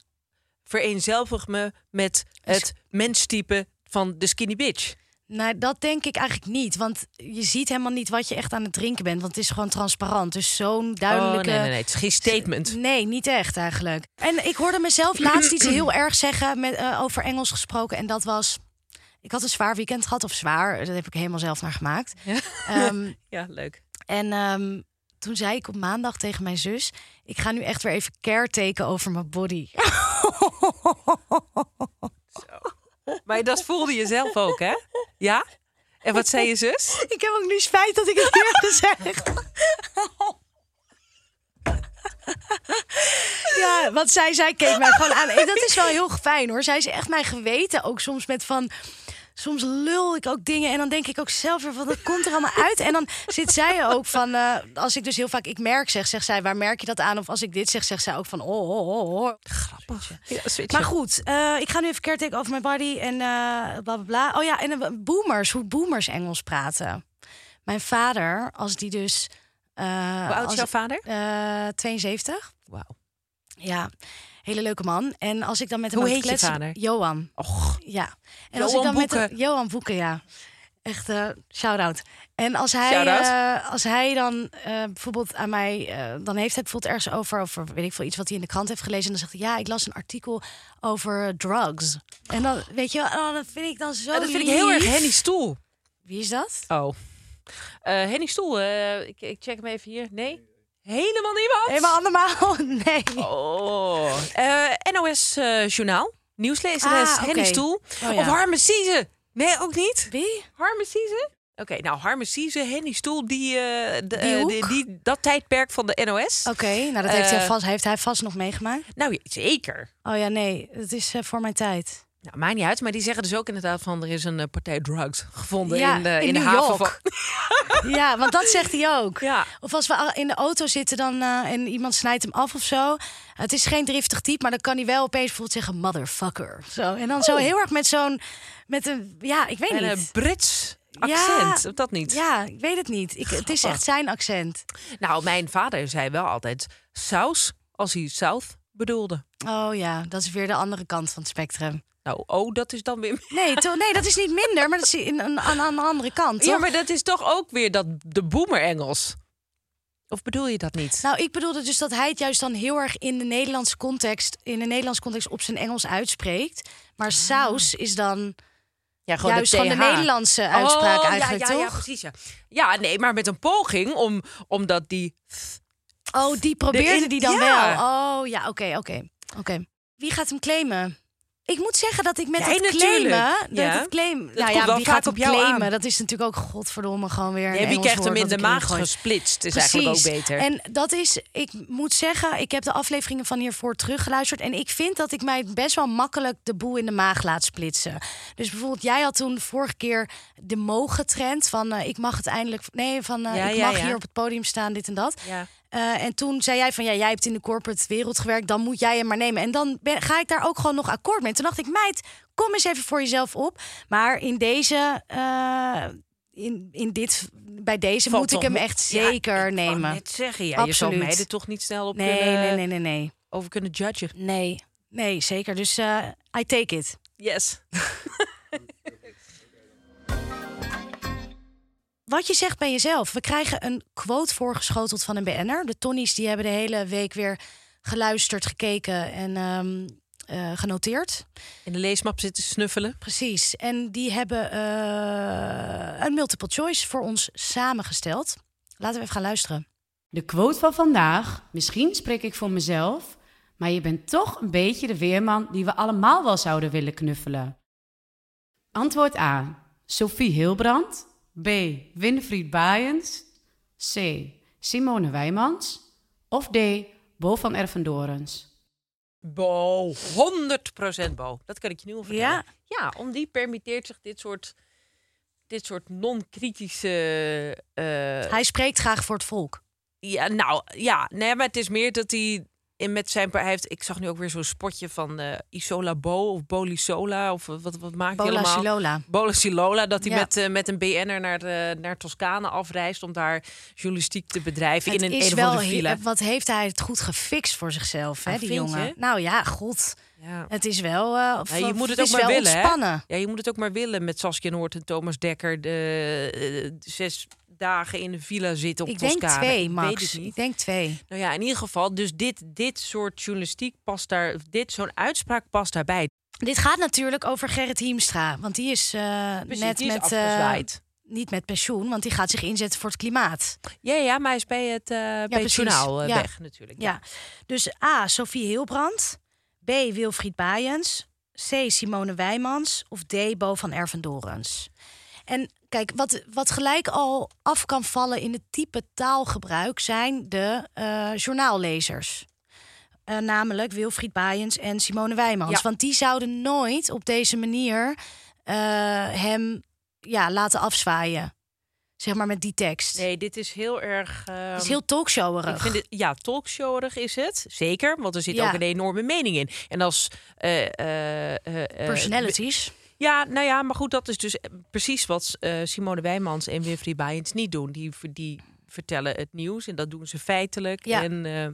vereenzelvig me met het menstype van de skinny bitch? Nou, dat denk ik eigenlijk niet. Want je ziet helemaal niet wat je echt aan het drinken bent. Want het is gewoon transparant. Dus zo'n duidelijke... Oh, nee, nee, nee. Het is geen statement. Nee, niet echt eigenlijk. En ik hoorde mezelf [clears throat] laatst iets heel erg zeggen met, eh, over Engels gesproken. En dat was. Ik had een zwaar weekend gehad, of zwaar, dat heb ik helemaal zelf naar gemaakt. Ja. Ehm, [laughs] Ja, leuk. En ehm, toen zei ik op maandag tegen mijn zus: Ik ga nu echt weer even careteken over mijn body. [laughs] Maar dat voelde je zelf ook, hè? Ja? En wat zei je zus? [laughs] ik heb ook nu spijt dat ik het heb gezegd. [laughs] Ja, want zij, zij keek mij gewoon aan. En dat is wel heel fijn hoor. Zij is echt mijn geweten ook soms met van... soms lul ik ook dingen en dan denk ik ook zelf weer van dat komt er allemaal uit. En dan zit zij ook van, eh, als ik dus heel vaak ik merk zeg, zegt zij, waar merk je dat aan? Of als ik dit zeg, zegt zij ook van, oh, oh, oh, oh. Grappig. Ja, Maar goed, eh, ik ga nu even caretaken over mijn body en eh bla bla bla. Oh ja, en boomers, hoe boomers Engels praten. Mijn vader, als die dus. Hoe oud is jouw vader? eh, 72. Wauw. Ja, hele leuke man. En als ik dan met hem Hoe heet je kletsen- vader? Johan. Och, Ja. En als Johan ik dan met hem- Johan Boeken, ja. Echt eh shout-out. En als hij, eh, als hij dan eh, bijvoorbeeld aan mij... dan heeft hij bijvoorbeeld ergens over... over weet ik veel, iets wat hij in de krant heeft gelezen. En dan zegt hij, ja, ik las een artikel over drugs. En dan, weet je wel, oh, dat vind ik dan zo dat vind ik heel erg. Henny Stoel. Wie is dat? Oh. Henny Stoel, ik, ik check hem even hier. Nee? Helemaal niemand? Helemaal allemaal? [laughs] Nee. Oh. Eh, NOS eh, Journaal. Nieuwslezeres Ah, Henny oké. Stoel. Oh, ja. Of Harme Sieze. Nee, ook niet. Wie? Harme Sieze? Oké, nou Harme Sieze, Henny Stoel, die, eh, de, Die hoek? die, die- dat tijdperk van de NOS. Oké, nou dat heeft, hij vast, heeft hij vast nog meegemaakt. Nou, zeker. Oh ja, nee, het is voor mijn tijd. Nou, maakt niet uit, maar die zeggen dus ook inderdaad van er is een eh, partij drugs gevonden Ja, in de, in in de New haven York. van. [laughs] Ja, want dat zegt hij ook. Ja. Of als we al in de auto zitten dan, eh, en iemand snijdt hem af of zo. Het is geen driftig type, maar dan kan hij wel opeens bijvoorbeeld zeggen motherfucker. Zo. En dan zo heel erg met zo'n, met een, ja, ik weet En niet. een Brits Ja. accent, of dat niet? Ja, ik weet het niet. Ik, het is echt zijn accent. Nou, mijn vader zei wel altijd saus als hij South bedoelde. Oh ja, dat is weer de andere kant van het spectrum. Nou, oh, dat is dan weer... Nee, [laughs] to- nee dat is niet minder, maar dat is in, een, aan, aan de andere kant. Toch? Ja, maar dat is toch ook weer dat de boomer Engels. Of bedoel je dat niet? Nou, ik bedoelde dus dat hij het juist dan heel erg in de Nederlandse context, in de Nederlandse context op zijn Engels uitspreekt. Maar saus is dan ja, juist van de. Nederlandse uitspraak oh, eigenlijk, ja, ja, Ja, precies, ja. Ja, nee, maar met een poging om, omdat die... Oh, die probeerde die dan ja. wel. Oh, ja, oké, oké. Oké. Wie gaat hem claimen? Ik moet zeggen dat ik met het claimen... Dat Ja. het claim, nou ja, wie gaat op jou claimen? aan. Dat is natuurlijk ook godverdomme gewoon weer Ja, wie krijgt hem in de maag gesplitst, is eigenlijk ook beter. En dat is, ik moet zeggen, ik heb de afleveringen van hiervoor teruggeluisterd. En ik vind dat ik mij best wel makkelijk de boel in de maag laat splitsen. Dus bijvoorbeeld, jij had toen vorige keer de mogen-trend van eh, ik mag het eindelijk. Nee, van Ja, ik ja, mag ja. hier op het podium staan, dit en dat. Ja. Eh, en toen zei jij van ja, jij hebt in de corporate wereld gewerkt, dan moet jij hem maar nemen. En dan ben, ga ik daar ook gewoon nog akkoord mee. Toen dacht ik, meid, kom eens even voor jezelf op. Maar in deze, eh, in, in dit, bij deze Valt moet ik hem echt Ja, zeker ik wou nemen. net zeggen, ja, je zou mij er toch niet snel op Nee, kunnen, nee, nee, nee, nee. over kunnen judgen. Nee, nee, zeker. Dus eh I take it. Yes. [laughs] Wat je zegt bij jezelf. We krijgen een quote voorgeschoteld van een BN'er. De Tonnies die hebben de hele week weer geluisterd, gekeken en ehm, eh, genoteerd. In de leesmap zitten snuffelen. Precies. En die hebben eh, een multiple choice voor ons samengesteld. Laten we even gaan luisteren. De quote van vandaag, misschien spreek ik voor mezelf, maar je bent toch een beetje de weerman die we allemaal wel zouden willen knuffelen. Antwoord A. Sophie Hilbrand. B. Winfried Baaiens. C. Simone Wijmans. Of D. Bo van Ervendorens. Bo, 100% Bo. Dat kan ik je nu al vertellen. Ja? Ja, om die permitteert zich dit soort, dit soort non-kritische... eh, Hij spreekt graag voor het volk. Ja, nou ja, nee, maar het is meer dat hij in met zijn. Hij heeft, ik zag nu ook weer zo'n spotje van eh, Isola Bo of Bolisola of wat, wat maakt hij allemaal? Silola. Bola Silola, dat hij Ja. met, eh, met een BN'er naar, de, naar Toscane afreist om daar journalistiek te bedrijven Het in een is een wel villa. wat heeft hij het goed gefixt voor zichzelf, hè, Ah, die jongen. je? Nou ja, god. Ja. Het is wel. eh, of- Ja, je moet het ook maar willen, hè? Ja, je moet het ook maar willen met Saskia Noord en Thomas Dekker. De, eh, zes dagen in een villa zitten op Ik denk twee, Ik Max. Weet het niet. Ik denk twee. Nou ja, in ieder geval, dus dit, dit soort journalistiek past daar, dit zo'n uitspraak past daarbij. Dit gaat natuurlijk over Gerrit Hiemstra. Want die is eh, Precies, net die is met. eh, niet met pensioen, want die gaat zich inzetten voor het klimaat. Ja, ja, maar hij is bij het, eh bij het precies. journaal Ja. weg natuurlijk. Ja. Dus A. Sophie Hilbrand. B. Wilfried Baaiens. C. Simone Wijmans. Of D. Bo van Ervendorens. En kijk, wat, wat gelijk al af kan vallen in het type taalgebruik zijn de eh, journaallezers. Eh, namelijk Wilfried Baaiens en Simone Wijmans. Ja. Want die zouden nooit op deze manier eh, hem ja, laten afzwaaien. Zeg maar met die tekst. Nee, dit is heel erg. Het is ehm, heel talkshowerig. Ik vind het, ja, talkshowerig is het. Zeker, want er zit Ja. ook een enorme mening in. En als... eh, Personalities. Ja, nou ja, maar goed, dat is dus precies wat eh, Simone Wijmans en Winfried Baaiens niet doen. Die, die vertellen het nieuws en dat doen ze feitelijk. Ja. En, eh,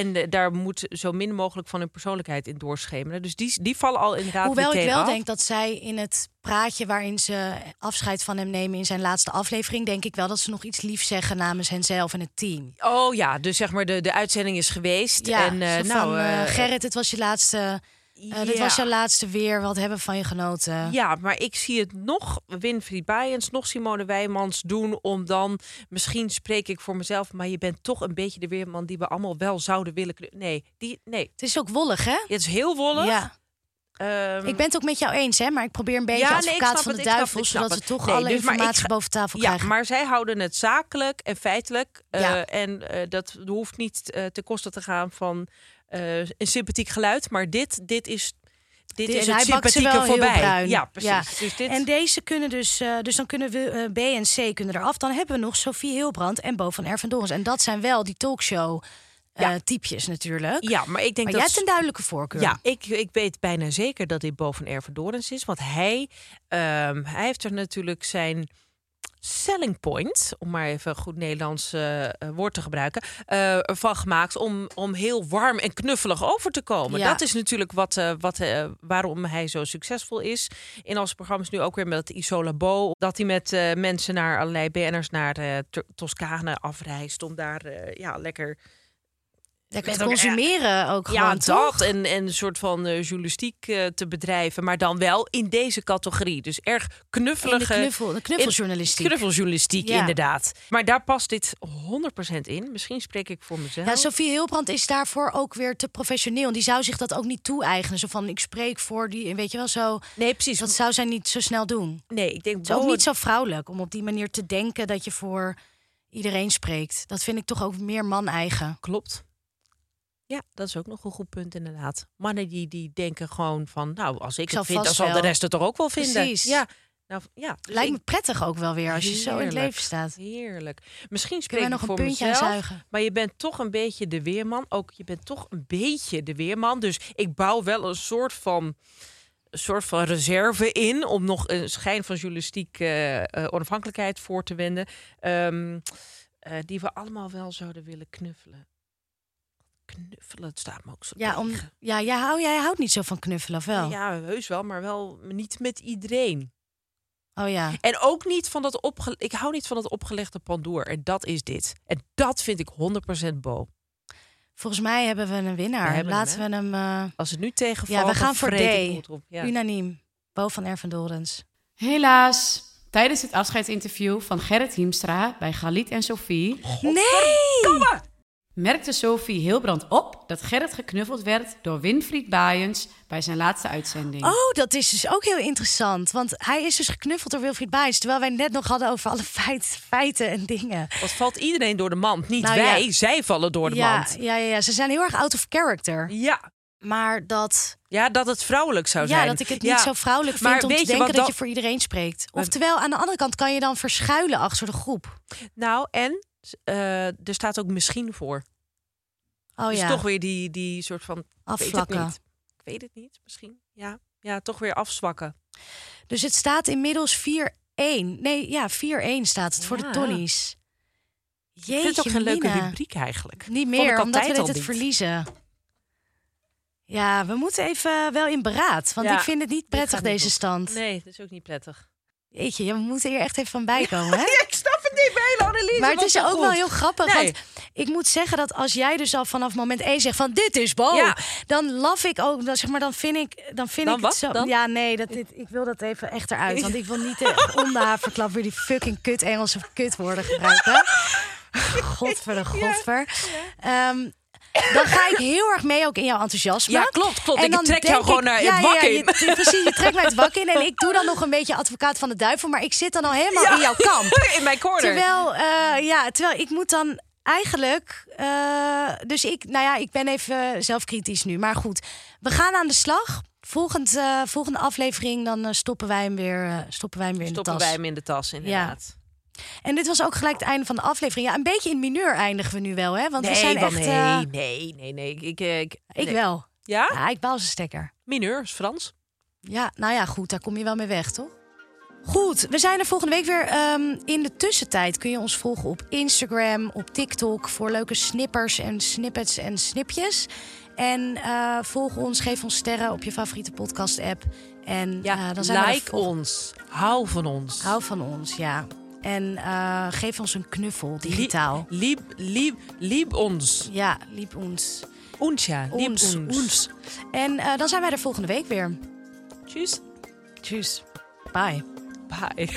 en eh, daar moet zo min mogelijk van hun persoonlijkheid in doorschemeren. Dus die, die vallen al inderdaad Hoewel ik wel af. denk dat zij in het praatje waarin ze afscheid van hem nemen in zijn laatste aflevering, denk ik wel dat ze nog iets lief zeggen namens henzelf en het team. Oh ja, dus zeg maar de, de uitzending is geweest. Ja, en, eh, nou, van, eh, eh, Gerrit, het was je laatste. Eh, Dit ja. was jouw laatste weer. Wat hebben we van je genoten? Ja, maar ik zie het nog Winfried Baaiens, nog Simone Wijmans doen om dan, misschien spreek ik voor mezelf, maar je bent toch een beetje de weerman die we allemaal wel zouden willen. Nee, die, nee. Het is ook wollig, hè? Het is heel wollig. Ja. Ehm, Ik ben het ook met jou eens, hè? Maar ik probeer een beetje Ja, nee, advocaat snap van de duivel, het, zodat we het. toch Nee, alle dus informatie ga- boven tafel ja, krijgen. maar zij houden het zakelijk en feitelijk. eh, Ja. En dat hoeft niet eh, ten koste te gaan van eh, een sympathiek geluid. Maar dit, dit is, dit Dit- is het sympathieke voorbij. Ja, precies. Ja. Dus dit, En deze kunnen dus, eh, dus dan kunnen we eh, B en C kunnen eraf. Dan hebben we nog Sophie Hilbrand en Bo van Ervendorens. En dat zijn wel die talkshow Ja. typjes natuurlijk. ja, maar ik denk maar dat jij hebt een duidelijke voorkeur. Ja, ik, ik weet bijna zeker dat dit boven Ervedorens is. Want hij, ehm, hij heeft er natuurlijk zijn selling point, om maar even een goed Nederlands eh, eh, woord te gebruiken, eh, van gemaakt om, om heel warm en knuffelig over te komen. Ja. Dat is natuurlijk wat, wat, waarom hij zo succesvol is. In onze programma's nu ook weer met Isola Bo. Dat hij met mensen naar allerlei BN'ers naar Toscane afreist om daar ja, lekker Lekker te consumeren ook ja, gewoon, toch? dat. En, en een soort van eh, journalistiek eh, te bedrijven. Maar dan wel in deze categorie. Dus erg In de, knuffelige... knuffel, de knuffeljournalistiek. Knuffeljournalistiek, Ja. inderdaad. Maar daar past dit 100% in. Misschien spreek ik voor mezelf. Ja, Sophie Hilbrand is daarvoor ook weer te professioneel. En die zou zich dat ook niet toe-eigenen. Zo van, ik spreek voor die... Weet je wel, zo... nee, precies. Dat zou zij niet zo snel doen. nee, ik denk Het is ook niet zo vrouwelijk om op die manier te denken dat je voor iedereen spreekt. Dat vind ik toch ook meer man-eigen. Klopt. Ja, dat is ook nog een goed punt inderdaad. Mannen die, die denken gewoon van... Nou, als ik, zal het vind, dan zal de rest het toch ook wel vinden. Precies. Ja, nou, ja. dus Lijkt ik- me prettig ook wel weer als je zo in het leven staat. Heerlijk. Misschien spreek ik nog een voor puntje mezelf, aanzuigen? Maar je bent toch een beetje de weerman. Ook je bent toch een beetje de weerman. Dus ik bouw wel een soort van, een soort van reserve in om nog een schijn van journalistiek eh, eh, onafhankelijkheid voor te wenden. Ehm, eh, die we allemaal wel zouden willen knuffelen. Knuffelen, het staat me ook zo Ja, om, tegen. ja jij, hou, jij houdt niet zo van knuffelen, of wel? Ja, heus wel, maar wel niet met iedereen. Oh ja. En ook niet van dat opge ik hou niet van dat opgelegde pandoer. En dat is dit. En dat vind ik 100% Bo. Volgens mij hebben we een winnaar. We hebben Laten hem, we hem eh, Als het nu tegenvalt, Ja, we gaan voor D. bloed op. Ja. unaniem. Bo van Ervendorens. Helaas, tijdens het afscheidsinterview van Gerrit Hiemstra bij Galit en Sophie Nee! Merkte Sophie Hilbrand op dat Gerrit geknuffeld werd door Winfried Baaiens bij zijn laatste uitzending. Oh, dat is dus ook heel interessant. Want hij is dus geknuffeld door Wilfried Baes. Terwijl wij net nog hadden over alle feit, feiten en dingen. Wat valt iedereen door de mand? Niet Nou, wij, ja. zij vallen door de ja, mand. ja, ja, ja, ze zijn heel erg out of character. Ja. Maar dat, ja, dat het vrouwelijk zou ja, zijn. dat ik het niet Ja. zo vrouwelijk vind Maar om weet te je denken wat dat dan- je voor iedereen spreekt. Oftewel, aan de andere kant kan je dan verschuilen achter de groep. Nou, en eh, er staat ook misschien voor. Oh dus ja, toch weer die, die soort van... Ik weet het afvlakken. niet. Ik weet het niet, misschien. Ja, ja toch weer afzwakken. Dus het staat inmiddels 4-1. Nee, ja, 4-1 staat het voor de Ja. Tonnies. ik vind het ook Jeetje, geen leuke rubriek eigenlijk. Niet meer, omdat we dit het verliezen. Ja, we moeten even wel in beraad. Want Ja, ik vind het niet prettig, deze stand. Nee, dat is ook niet prettig. Jeetje, ja, we moeten hier echt even van bijkomen, [laughs] hè? ik snap het niet bij Annelies. Maar het is ook wel heel grappig. Nee. Want ik moet zeggen dat als jij dus al vanaf moment 1 zegt van dit is Bo, Ja. dan laf ik ook. Dan, zeg maar, dan vind ik, dan vind Dan ik wat? het zo. Dan? Ja, nee, dat, dit, ik wil dat even echt eruit. Want ik wil niet de, [laughs] om de haverklap weer die fucking kut Engelse kutwoorden gebruiken. [laughs] Godver de godver. Ehm, dan ga ik heel erg mee ook in jouw enthousiasme. Ja, klopt, klopt. En Ik dan trek jou gewoon ik- naar ja, het ja, wak ja, in. [laughs] je- precies, je trekt mij het wak in. En ik doe dan nog een beetje advocaat van de duivel. Maar ik zit dan al helemaal Ja. in jouw kamp. [laughs] In mijn corner. Terwijl, eh, ja, terwijl ik moet dan eigenlijk, eh, dus ik, nou ja, ik ben even zelfkritisch nu. Maar goed, we gaan aan de slag. Volgend, eh, volgende aflevering, dan eh, stoppen wij hem weer, eh, stoppen wij hem weer Stoppen in de tas. wij hem in de tas, inderdaad. En dit was ook gelijk het einde van de aflevering. Ja, een beetje in mineur eindigen we nu wel, hè? Want nee, we zijn echt... nee, eh, nee, nee, nee. Ik, ik, ik, ik wel. Ja? Ja, ik bouw zijn stekker. Mineur is Frans. Ja, nou ja, goed, daar kom je wel mee weg, toch? Goed, we zijn er volgende week weer. Ehm, in de tussentijd kun je ons volgen op Instagram, op TikTok... voor leuke snippers en snippets en snipjes. En eh, volg ons, geef ons sterren op je favoriete podcast-app. En Ja, eh, dan zijn we er like ons. Hou van ons. Hou van ons, ja. En eh, geef ons een knuffel, digitaal. Lieb, lieb, lieb ons. Ja, liep ons. Ons, ja. Lieb Ons, ons. ons. En eh, dan zijn wij er volgende week weer. Tjus. Tjus. Bye. Bye. [laughs]